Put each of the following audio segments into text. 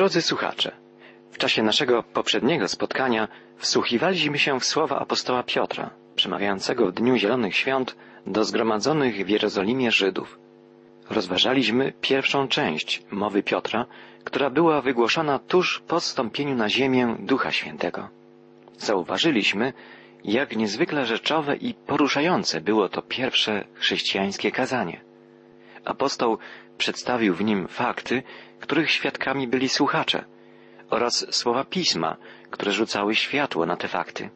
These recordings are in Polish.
Drodzy słuchacze, w czasie naszego poprzedniego spotkania wsłuchiwaliśmy się w słowa apostoła Piotra, przemawiającego w Dniu Zielonych Świąt do zgromadzonych w Jerozolimie Żydów. Rozważaliśmy pierwszą część mowy Piotra, która była wygłoszona tuż po stąpieniu na ziemię Ducha Świętego. Zauważyliśmy, jak niezwykle rzeczowe i poruszające było to pierwsze chrześcijańskie kazanie. Apostoł przedstawił w nim fakty, których świadkami byli słuchacze, oraz słowa pisma, które rzucały światło na te fakty.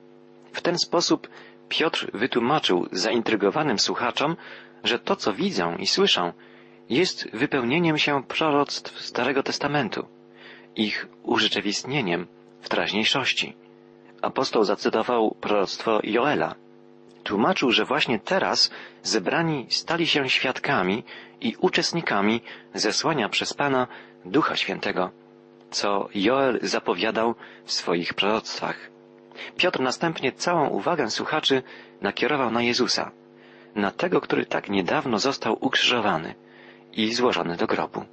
W ten sposób Piotr wytłumaczył zaintrygowanym słuchaczom, że to, co widzą i słyszą, jest wypełnieniem się proroctw Starego Testamentu, ich urzeczywistnieniem w teraźniejszości. Apostoł zacytował proroctwo Joela. Tłumaczył, że właśnie teraz zebrani stali się świadkami i uczestnikami zesłania przez Pana Ducha Świętego, co Joel zapowiadał w swoich proroctwach. Piotr następnie całą uwagę słuchaczy nakierował na Jezusa, na tego, który tak niedawno został ukrzyżowany i złożony do grobu.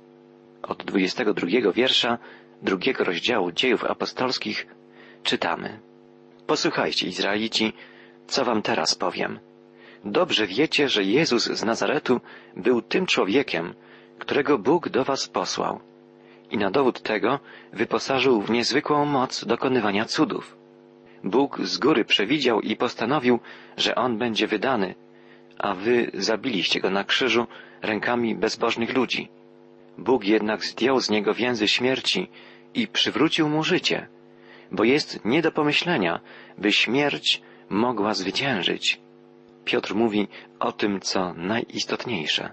Od 22 wiersza drugiego rozdziału dziejów apostolskich czytamy. Posłuchajcie, Izraelici, co wam teraz powiem. Dobrze wiecie, że Jezus z Nazaretu był tym człowiekiem, którego Bóg do was posłał. I na dowód tego wyposażył w niezwykłą moc dokonywania cudów. Bóg z góry przewidział i postanowił, że On będzie wydany, a wy zabiliście Go na krzyżu rękami bezbożnych ludzi. Bóg jednak zdjął z niego więzy śmierci i przywrócił mu życie, bo jest nie do pomyślenia, by śmierć mogła zwyciężyć. Piotr mówi o tym, co najistotniejsze.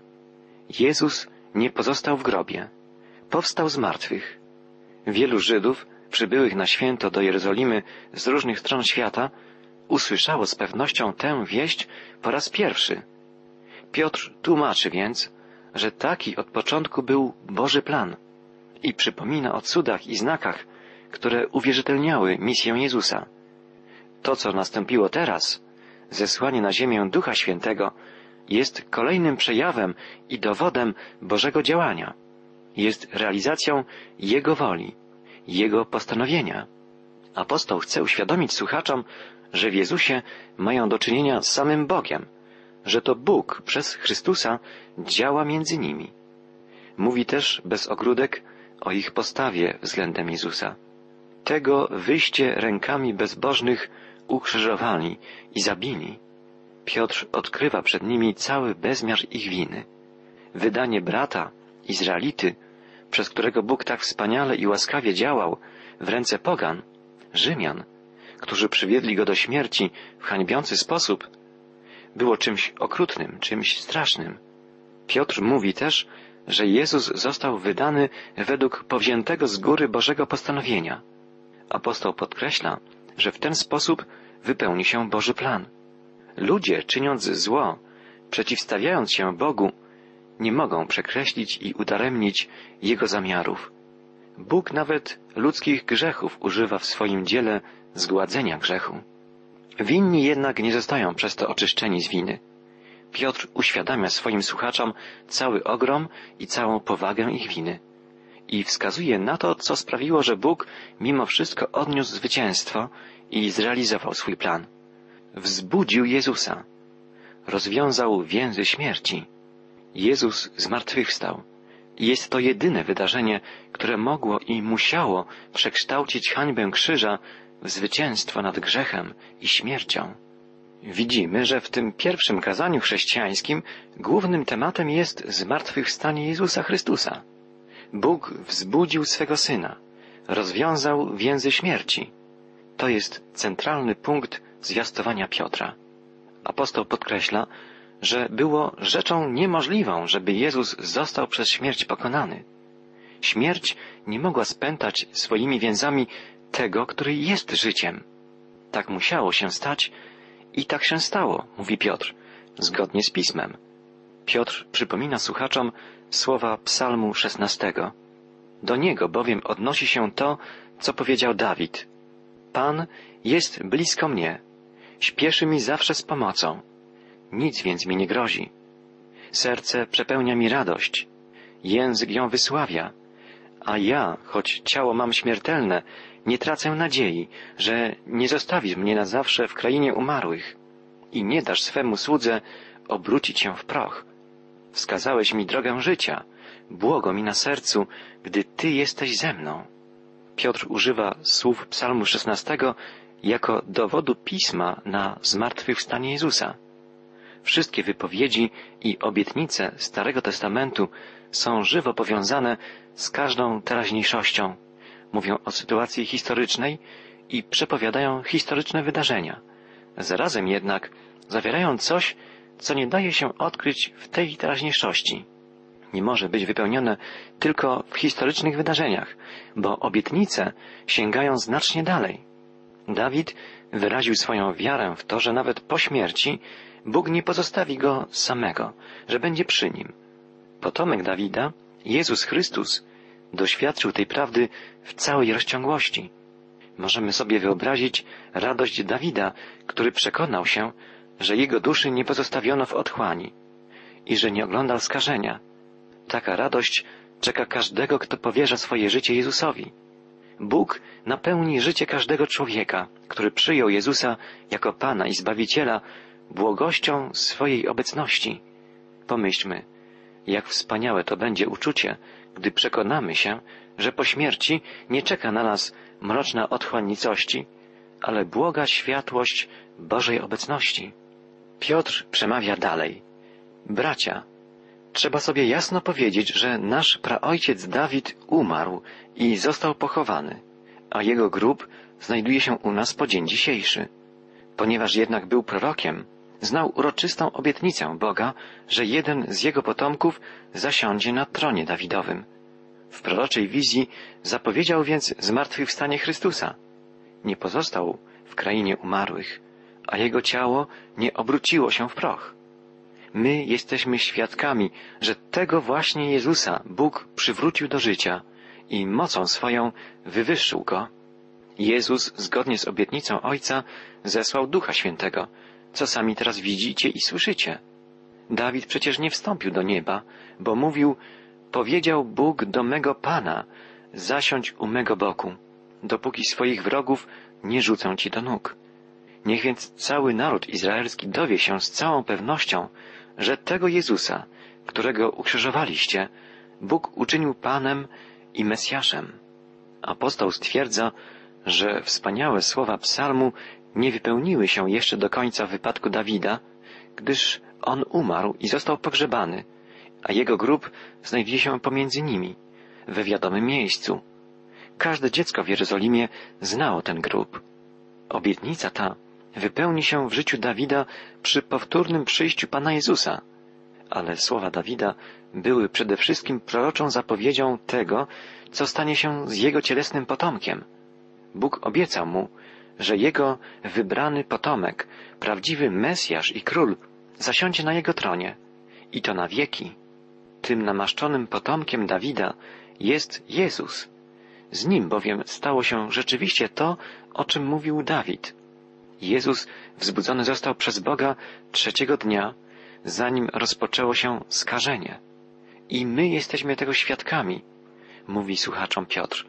Jezus nie pozostał w grobie. Powstał z martwych. Wielu Żydów, przybyłych na święto do Jerozolimy z różnych stron świata, usłyszało z pewnością tę wieść po raz pierwszy. Piotr tłumaczy więc, że taki od początku był Boży plan i przypomina o cudach i znakach, które uwierzytelniały misję Jezusa. To, co nastąpiło teraz, zesłanie na ziemię Ducha Świętego, jest kolejnym przejawem i dowodem Bożego działania. Jest realizacją Jego woli, Jego postanowienia. Apostoł chce uświadomić słuchaczom, że w Jezusie mają do czynienia z samym Bogiem, że to Bóg przez Chrystusa działa między nimi. Mówi też bez ogródek o ich postawie względem Jezusa. Tego wyjście rękami bezbożnych ukrzyżowali i zabili. Piotr odkrywa przed nimi cały bezmiar ich winy. Wydanie brata, Izraelity, przez którego Bóg tak wspaniale i łaskawie działał w ręce pogan, Rzymian, którzy przywiedli go do śmierci w hańbiący sposób, było czymś okrutnym, czymś strasznym. Piotr mówi też, że Jezus został wydany według powziętego z góry Bożego postanowienia. Apostoł podkreśla, że w ten sposób wypełni się Boży plan. Ludzie, czyniąc zło, przeciwstawiając się Bogu, nie mogą przekreślić i udaremnić Jego zamiarów. Bóg nawet ludzkich grzechów używa w swoim dziele zgładzenia grzechu. Winni jednak nie zostają przez to oczyszczeni z winy. Piotr uświadamia swoim słuchaczom cały ogrom i całą powagę ich winy i wskazuje na to, co sprawiło, że Bóg mimo wszystko odniósł zwycięstwo i zrealizował swój plan. Wzbudził Jezusa. Rozwiązał więzy śmierci. Jezus zmartwychwstał. Jest to jedyne wydarzenie, które mogło i musiało przekształcić hańbę krzyża w zwycięstwo nad grzechem i śmiercią. Widzimy, że w tym pierwszym kazaniu chrześcijańskim głównym tematem jest zmartwychwstanie Jezusa Chrystusa. Bóg wzbudził swego Syna, rozwiązał więzy śmierci. To jest centralny punkt zwiastowania Piotra. Apostoł podkreśla, że było rzeczą niemożliwą, żeby Jezus został przez śmierć pokonany. Śmierć nie mogła spętać swoimi więzami tego, który jest życiem. Tak musiało się stać i tak się stało, mówi Piotr, zgodnie z pismem. Piotr przypomina słuchaczom słowa Psalmu szesnastego. Do niego bowiem odnosi się to, co powiedział Dawid. Pan jest blisko mnie, śpieszy mi zawsze z pomocą. Nic więc mi nie grozi. Serce przepełnia mi radość, język ją wysławia, A ja, choć ciało mam śmiertelne, nie tracę nadziei, że nie zostawisz mnie na zawsze w krainie umarłych i nie dasz swemu słudze obrócić się w proch. Wskazałeś mi drogę życia, błogo mi na sercu, gdy Ty jesteś ze mną. Piotr używa słów psalmu 16 jako dowodu pisma na zmartwychwstanie Jezusa. Wszystkie wypowiedzi i obietnice Starego Testamentu są żywo powiązane z każdą teraźniejszością. Mówią o sytuacji historycznej i przepowiadają historyczne wydarzenia. Zarazem jednak zawierają coś, co nie daje się odkryć w tej teraźniejszości. Nie może być wypełnione tylko w historycznych wydarzeniach, bo obietnice sięgają znacznie dalej. Dawid wyraził swoją wiarę w to, że nawet po śmierci Bóg nie pozostawi go samego, że będzie przy nim. Potomek Dawida, Jezus Chrystus, doświadczył tej prawdy w całej rozciągłości. Możemy sobie wyobrazić radość Dawida, który przekonał się, że jego duszy nie pozostawiono w otchłani i że nie oglądał skażenia. Taka radość czeka każdego, kto powierza swoje życie Jezusowi. Bóg napełni życie każdego człowieka, który przyjął Jezusa jako Pana i Zbawiciela błogością swojej obecności. Pomyślmy, jak wspaniałe to będzie uczucie, gdy przekonamy się, że po śmierci nie czeka na nas mroczna otchłań nicości, ale błoga światłość Bożej obecności. Piotr przemawia dalej. Bracia, trzeba sobie jasno powiedzieć, że nasz praojciec Dawid umarł i został pochowany, a jego grób znajduje się u nas po dzień dzisiejszy. Ponieważ jednak był prorokiem, znał uroczystą obietnicę Boga, że jeden z jego potomków zasiądzie na tronie Dawidowym. W proroczej wizji zapowiedział więc zmartwychwstanie Chrystusa. Nie pozostał w krainie umarłych, a jego ciało nie obróciło się w proch. My jesteśmy świadkami, że tego właśnie Jezusa Bóg przywrócił do życia i mocą swoją wywyższył go. Jezus, zgodnie z obietnicą Ojca, zesłał Ducha Świętego, co sami teraz widzicie i słyszycie. Dawid przecież nie wstąpił do nieba, bo mówił, powiedział Bóg do mego Pana, zasiądź u mego boku, dopóki swoich wrogów nie rzucę ci do nóg. Niech więc cały naród izraelski dowie się z całą pewnością, że tego Jezusa, którego ukrzyżowaliście, Bóg uczynił Panem i Mesjaszem. Apostoł stwierdza, że wspaniałe słowa psalmu nie wypełniły się jeszcze do końca wypadku Dawida, gdyż on umarł i został pogrzebany, a jego grób znajduje się pomiędzy nimi, we wiadomym miejscu. Każde dziecko w Jerozolimie znało ten grób. Obietnica ta wypełni się w życiu Dawida przy powtórnym przyjściu Pana Jezusa. Ale słowa Dawida były przede wszystkim proroczą zapowiedzią tego, co stanie się z jego cielesnym potomkiem. Bóg obiecał mu, że jego wybrany potomek, prawdziwy Mesjasz i król, zasiądzie na jego tronie i to na wieki. Tym namaszczonym potomkiem Dawida jest Jezus. Z nim bowiem stało się rzeczywiście to, o czym mówił Dawid. Jezus wzbudzony został przez Boga trzeciego dnia, zanim rozpoczęło się skażenie. I my jesteśmy tego świadkami, mówi słuchaczom Piotr.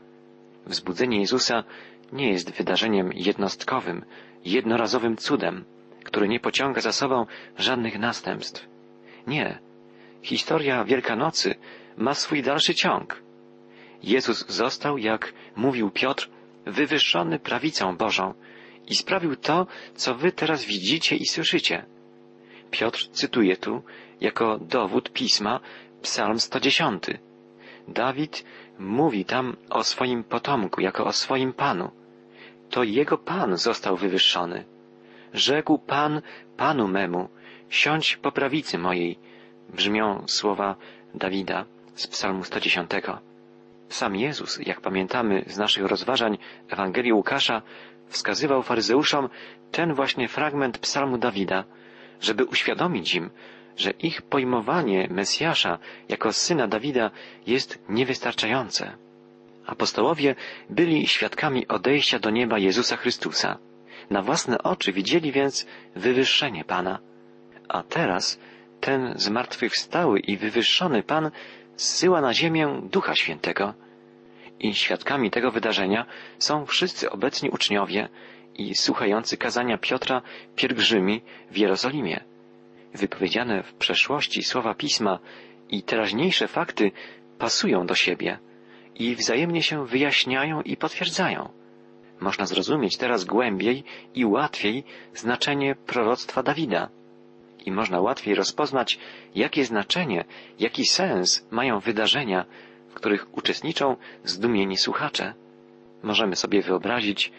Wzbudzenie Jezusa nie jest wydarzeniem jednostkowym, jednorazowym cudem, który nie pociąga za sobą żadnych następstw. Nie. Historia Wielkanocy ma swój dalszy ciąg. Jezus został, jak mówił Piotr, wywyższony prawicą Bożą i sprawił to, co wy teraz widzicie i słyszycie. Piotr cytuje tu, jako dowód pisma, Psalm 110. Dawid mówi tam o swoim potomku, jako o swoim Panu. To jego Pan został wywyższony. Rzekł Pan Panu memu, siądź po prawicy mojej, brzmią słowa Dawida z Psalmu 110. Sam Jezus, jak pamiętamy z naszych rozważań Ewangelii Łukasza, wskazywał faryzeuszom ten właśnie fragment psalmu Dawida, żeby uświadomić im, że ich pojmowanie Mesjasza jako syna Dawida jest niewystarczające. Apostołowie byli świadkami odejścia do nieba Jezusa Chrystusa. Na własne oczy widzieli więc wywyższenie Pana. A teraz ten zmartwychwstały i wywyższony Pan zsyła na ziemię Ducha Świętego. I świadkami tego wydarzenia są wszyscy obecni uczniowie i słuchający kazania Piotra pielgrzymi w Jerozolimie. Wypowiedziane w przeszłości słowa pisma i teraźniejsze fakty pasują do siebie i wzajemnie się wyjaśniają i potwierdzają. Można zrozumieć teraz głębiej i łatwiej znaczenie proroctwa Dawida. I można łatwiej rozpoznać, jakie znaczenie, jaki sens mają wydarzenia, których uczestniczą zdumieni słuchacze. Możemy sobie wyobrazić,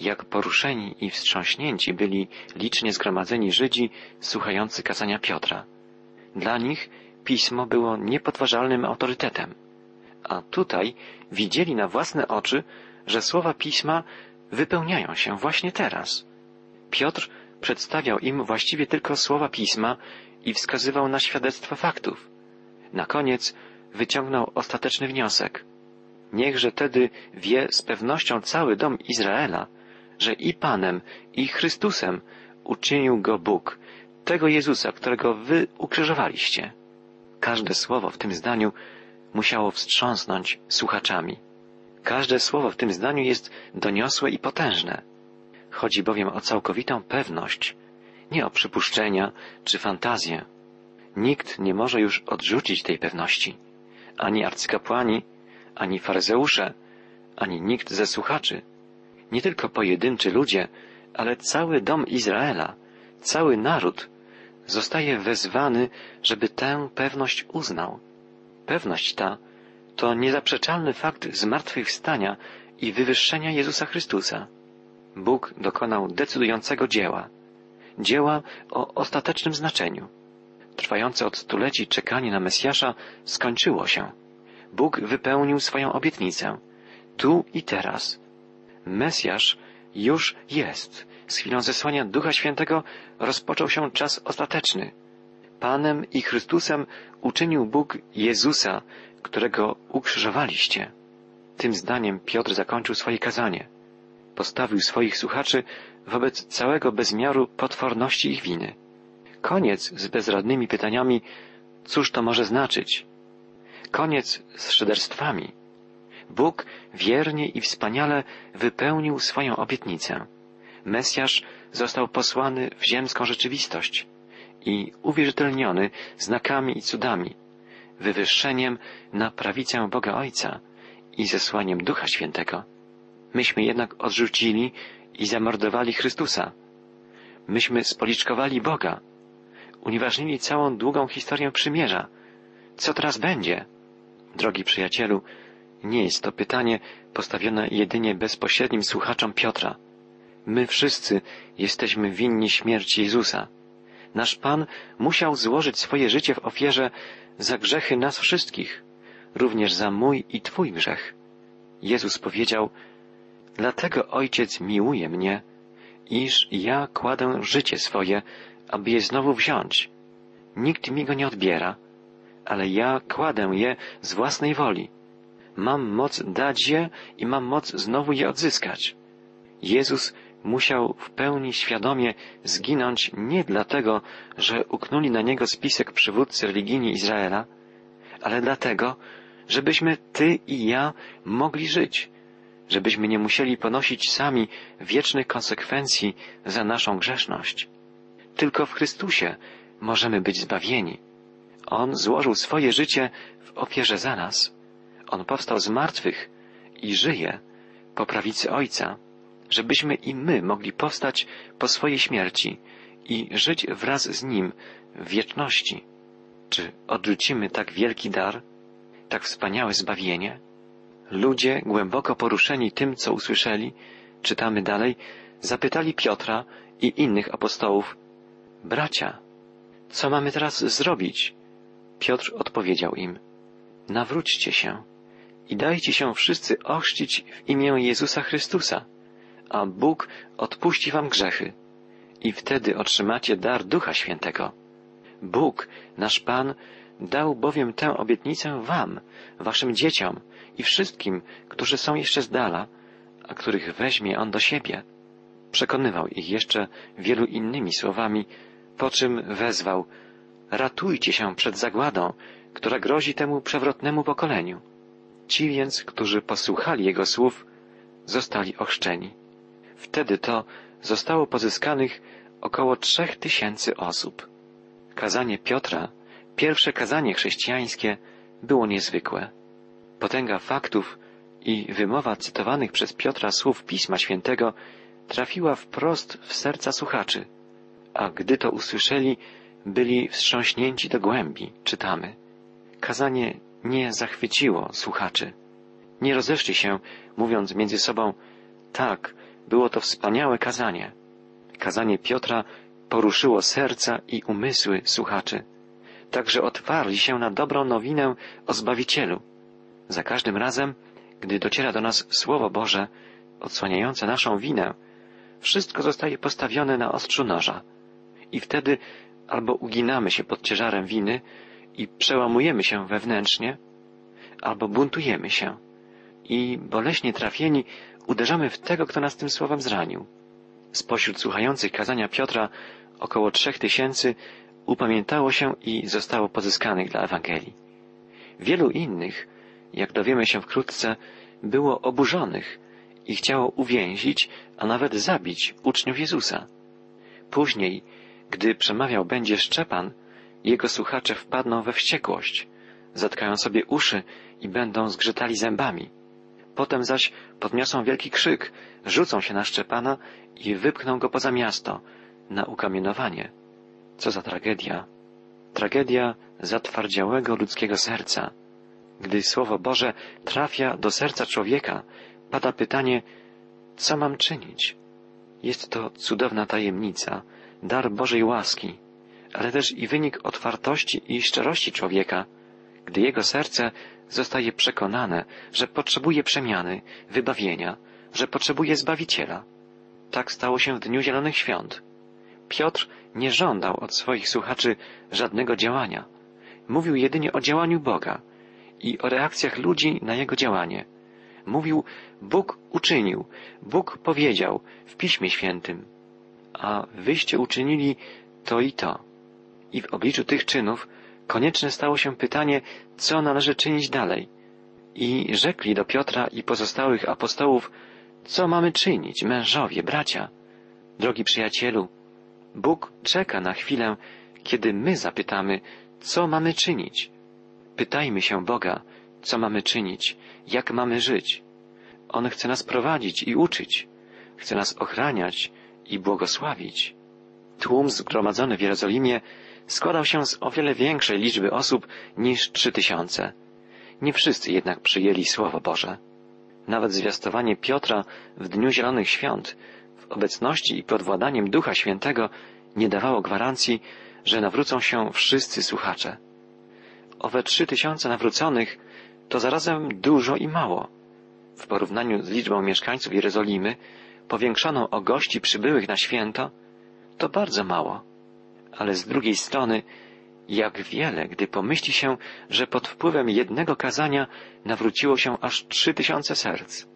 jak poruszeni i wstrząśnięci byli licznie zgromadzeni Żydzi słuchający kazania Piotra. Dla nich pismo było niepodważalnym autorytetem. A tutaj widzieli na własne oczy, że słowa pisma wypełniają się właśnie teraz. Piotr przedstawiał im właściwie tylko słowa pisma i wskazywał na świadectwo faktów. Na koniec wyciągnął ostateczny wniosek. Niechże tedy wie z pewnością cały dom Izraela, że i Panem, i Chrystusem uczynił go Bóg, tego Jezusa, którego wy ukrzyżowaliście. Każde słowo w tym zdaniu musiało wstrząsnąć słuchaczami. Każde słowo w tym zdaniu jest doniosłe i potężne. Chodzi bowiem o całkowitą pewność, nie o przypuszczenia czy fantazję. Nikt nie może już odrzucić tej pewności. Ani arcykapłani, ani faryzeusze, ani nikt ze słuchaczy. Nie tylko pojedynczy ludzie, ale cały dom Izraela, cały naród zostaje wezwany, żeby tę pewność uznał. Pewność ta to niezaprzeczalny fakt zmartwychwstania i wywyższenia Jezusa Chrystusa. Bóg dokonał decydującego dzieła, dzieła o ostatecznym znaczeniu. Trwające od stuleci czekanie na Mesjasza skończyło się. Bóg wypełnił swoją obietnicę, tu i teraz. Mesjasz już jest. Z chwilą zesłania Ducha Świętego rozpoczął się czas ostateczny. Panem i Chrystusem uczynił Bóg Jezusa, którego ukrzyżowaliście. Tym zdaniem Piotr zakończył swoje kazanie. Postawił swoich słuchaczy wobec całego bezmiaru potworności ich winy. Koniec z bezradnymi pytaniami, cóż to może znaczyć? Koniec z szyderstwami. Bóg wiernie i wspaniale wypełnił swoją obietnicę. Mesjasz został posłany w ziemską rzeczywistość i uwierzytelniony znakami i cudami, wywyższeniem na prawicę Boga Ojca i zesłaniem Ducha Świętego. Myśmy jednak odrzucili i zamordowali Chrystusa. Myśmy spoliczkowali Boga, unieważnili całą długą historię przymierza. Co teraz będzie? Drogi przyjacielu, nie jest to pytanie postawione jedynie bezpośrednim słuchaczom Piotra. My wszyscy jesteśmy winni śmierci Jezusa. Nasz Pan musiał złożyć swoje życie w ofierze za grzechy nas wszystkich, również za mój i Twój grzech. Jezus powiedział, Dlatego Ojciec miłuje mnie, iż ja kładę życie swoje, aby je znowu wziąć. Nikt mi go nie odbiera, ale ja kładę je z własnej woli. Mam moc dać je i mam moc znowu je odzyskać. Jezus musiał w pełni świadomie zginąć nie dlatego, że uknuli na niego spisek przywódcy religijni Izraela, ale dlatego, żebyśmy ty i ja mogli żyć, żebyśmy nie musieli ponosić sami wiecznych konsekwencji za naszą grzeszność. Tylko w Chrystusie możemy być zbawieni. On złożył swoje życie w ofierze za nas. On powstał z martwych i żyje po prawicy Ojca żebyśmy i my mogli powstać po swojej śmierci i żyć wraz z Nim w wieczności. Czy odrzucimy tak wielki dar, tak wspaniałe zbawienie? Ludzie, głęboko poruszeni tym, co usłyszeli, czytamy dalej, zapytali Piotra i innych apostołów, bracia, co mamy teraz zrobić? Piotr odpowiedział im, nawróćcie się i dajcie się wszyscy ochrzcić w imię Jezusa Chrystusa a Bóg odpuści wam grzechy i wtedy otrzymacie dar Ducha Świętego. Bóg, nasz Pan, dał bowiem tę obietnicę wam, waszym dzieciom i wszystkim, którzy są jeszcze z dala, a których weźmie On do siebie. Przekonywał ich jeszcze wielu innymi słowami, po czym wezwał ratujcie się przed zagładą, która grozi temu przewrotnemu pokoleniu. Ci więc, którzy posłuchali jego słów, zostali ochrzczeni. Wtedy to zostało pozyskanych około trzech tysięcy osób. Kazanie Piotra, pierwsze kazanie chrześcijańskie, było niezwykłe. Potęga faktów i wymowa cytowanych przez Piotra słów Pisma Świętego trafiła wprost w serca słuchaczy, a gdy to usłyszeli, byli wstrząśnięci do głębi, czytamy. Kazanie nie zachwyciło słuchaczy. Nie rozeszli się, mówiąc między sobą, tak, było to wspaniałe kazanie. Kazanie Piotra poruszyło serca i umysły słuchaczy. Także otwarli się na dobrą nowinę o Zbawicielu. Za każdym razem, gdy dociera do nas Słowo Boże, odsłaniające naszą winę, wszystko zostaje postawione na ostrzu noża. I wtedy albo uginamy się pod ciężarem winy i przełamujemy się wewnętrznie, albo buntujemy się i boleśnie trafieni uderzamy w tego, kto nas tym słowem zranił. Spośród słuchających kazania Piotra około trzech tysięcy upamiętało się i zostało pozyskanych dla Ewangelii. Wielu innych, jak dowiemy się wkrótce, było oburzonych i chciało uwięzić, a nawet zabić uczniów Jezusa. Później, gdy przemawiał będzie Szczepan, jego słuchacze wpadną we wściekłość, zatkają sobie uszy i będą zgrzytali zębami. Potem zaś podniosą wielki krzyk, rzucą się na Szczepana i wypchną go poza miasto, na ukamienowanie. Co za tragedia. Tragedia zatwardziałego ludzkiego serca. Gdy Słowo Boże trafia do serca człowieka, pada pytanie, co mam czynić? Jest to cudowna tajemnica, dar Bożej łaski, ale też i wynik otwartości i szczerości człowieka, gdy jego serce zostaje przekonane, że potrzebuje przemiany, wybawienia, że potrzebuje Zbawiciela. Tak stało się w Dniu Zielonych Świąt. Piotr nie żądał od swoich słuchaczy żadnego działania. Mówił jedynie o działaniu Boga i o reakcjach ludzi na Jego działanie. Mówił, Bóg uczynił, Bóg powiedział w Piśmie Świętym, a wyście uczynili to i to. I w obliczu tych czynów konieczne stało się pytanie, co należy czynić dalej. I rzekli do Piotra i pozostałych apostołów, co mamy czynić, mężowie, bracia? Drogi przyjacielu, Bóg czeka na chwilę, kiedy my zapytamy, co mamy czynić. Pytajmy się Boga, co mamy czynić, jak mamy żyć. On chce nas prowadzić i uczyć, chce nas ochraniać i błogosławić. Tłum zgromadzony w Jerozolimie składał się z o wiele większej liczby osób niż trzy tysiące. Nie wszyscy jednak przyjęli Słowo Boże. Nawet zwiastowanie Piotra w Dniu Zielonych Świąt w obecności i pod władaniem Ducha Świętego nie dawało gwarancji, że nawrócą się wszyscy słuchacze. Owe trzy tysiące nawróconych to zarazem dużo i mało. W porównaniu z liczbą mieszkańców Jerozolimy, powiększoną o gości przybyłych na święto, to bardzo mało. Ale z drugiej strony, jak wiele, gdy pomyśli się, że pod wpływem jednego kazania nawróciło się aż trzy tysiące serc.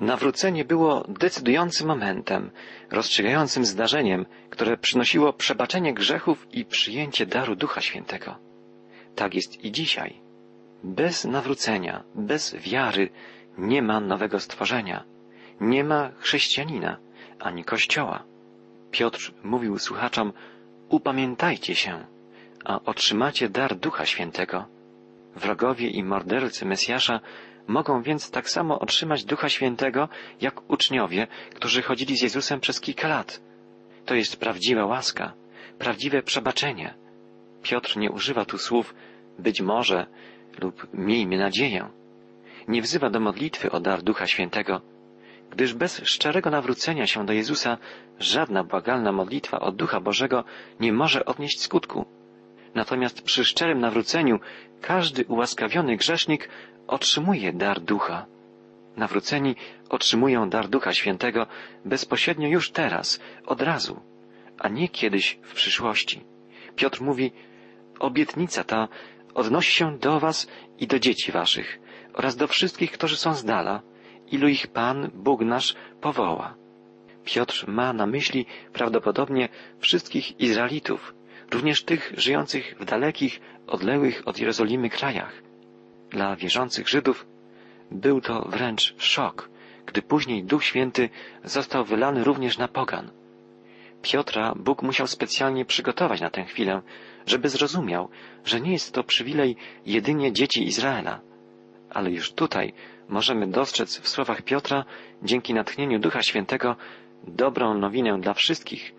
Nawrócenie było decydującym momentem, rozstrzygającym zdarzeniem, które przynosiło przebaczenie grzechów i przyjęcie daru Ducha Świętego. Tak jest i dzisiaj. Bez nawrócenia, bez wiary nie ma nowego stworzenia, nie ma chrześcijanina ani kościoła. Piotr mówił słuchaczom, upamiętajcie się, a otrzymacie dar Ducha Świętego. Wrogowie i mordercy Mesjasza mogą więc tak samo otrzymać Ducha Świętego, jak uczniowie, którzy chodzili z Jezusem przez kilka lat. To jest prawdziwa łaska, prawdziwe przebaczenie. Piotr nie używa tu słów być może lub miejmy nadzieję. Nie wzywa do modlitwy o dar Ducha Świętego, gdyż bez szczerego nawrócenia się do Jezusa żadna błagalna modlitwa od Ducha Bożego nie może odnieść skutku. Natomiast przy szczerym nawróceniu każdy ułaskawiony grzesznik otrzymuje dar Ducha. Nawróceni otrzymują dar Ducha Świętego bezpośrednio już teraz, od razu, a nie kiedyś w przyszłości. Piotr mówi, obietnica ta odnosi się do was i do dzieci waszych oraz do wszystkich, którzy są z dala, ilu ich Pan, Bóg nasz, powoła. Piotr ma na myśli prawdopodobnie wszystkich Izraelitów, również tych żyjących w dalekich, odległych od Jerozolimy krajach. Dla wierzących Żydów Był to wręcz szok, gdy później Duch Święty został wylany również na pogan. Piotra Bóg musiał specjalnie przygotować na tę chwilę, żeby zrozumiał, że nie jest to przywilej jedynie dzieci Izraela. Ale już tutaj możemy dostrzec w słowach Piotra, dzięki natchnieniu Ducha Świętego, dobrą nowinę dla wszystkich,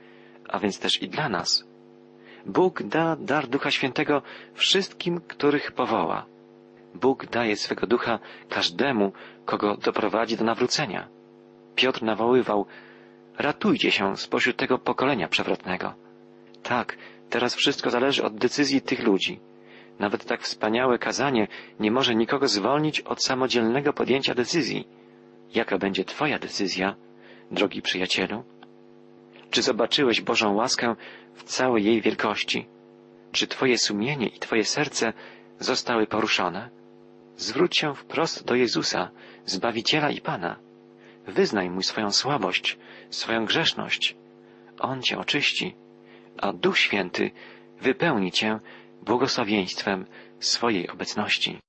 a więc też i dla nas. Bóg da dar Ducha Świętego wszystkim, których powoła. Bóg daje swego ducha każdemu, kogo doprowadzi do nawrócenia. Piotr nawoływał, ratujcie się spośród tego pokolenia przewrotnego. Tak, teraz wszystko zależy od decyzji tych ludzi. Nawet tak wspaniałe kazanie nie może nikogo zwolnić od samodzielnego podjęcia decyzji. Jaka będzie Twoja decyzja, drogi przyjacielu? Czy zobaczyłeś Bożą łaskę w całej jej wielkości? Czy Twoje sumienie i Twoje serce zostały poruszone? Zwróć się wprost do Jezusa, Zbawiciela i Pana. Wyznaj Mu swoją słabość, swoją grzeszność. On Cię oczyści, a Duch Święty wypełni Cię błogosławieństwem swojej obecności.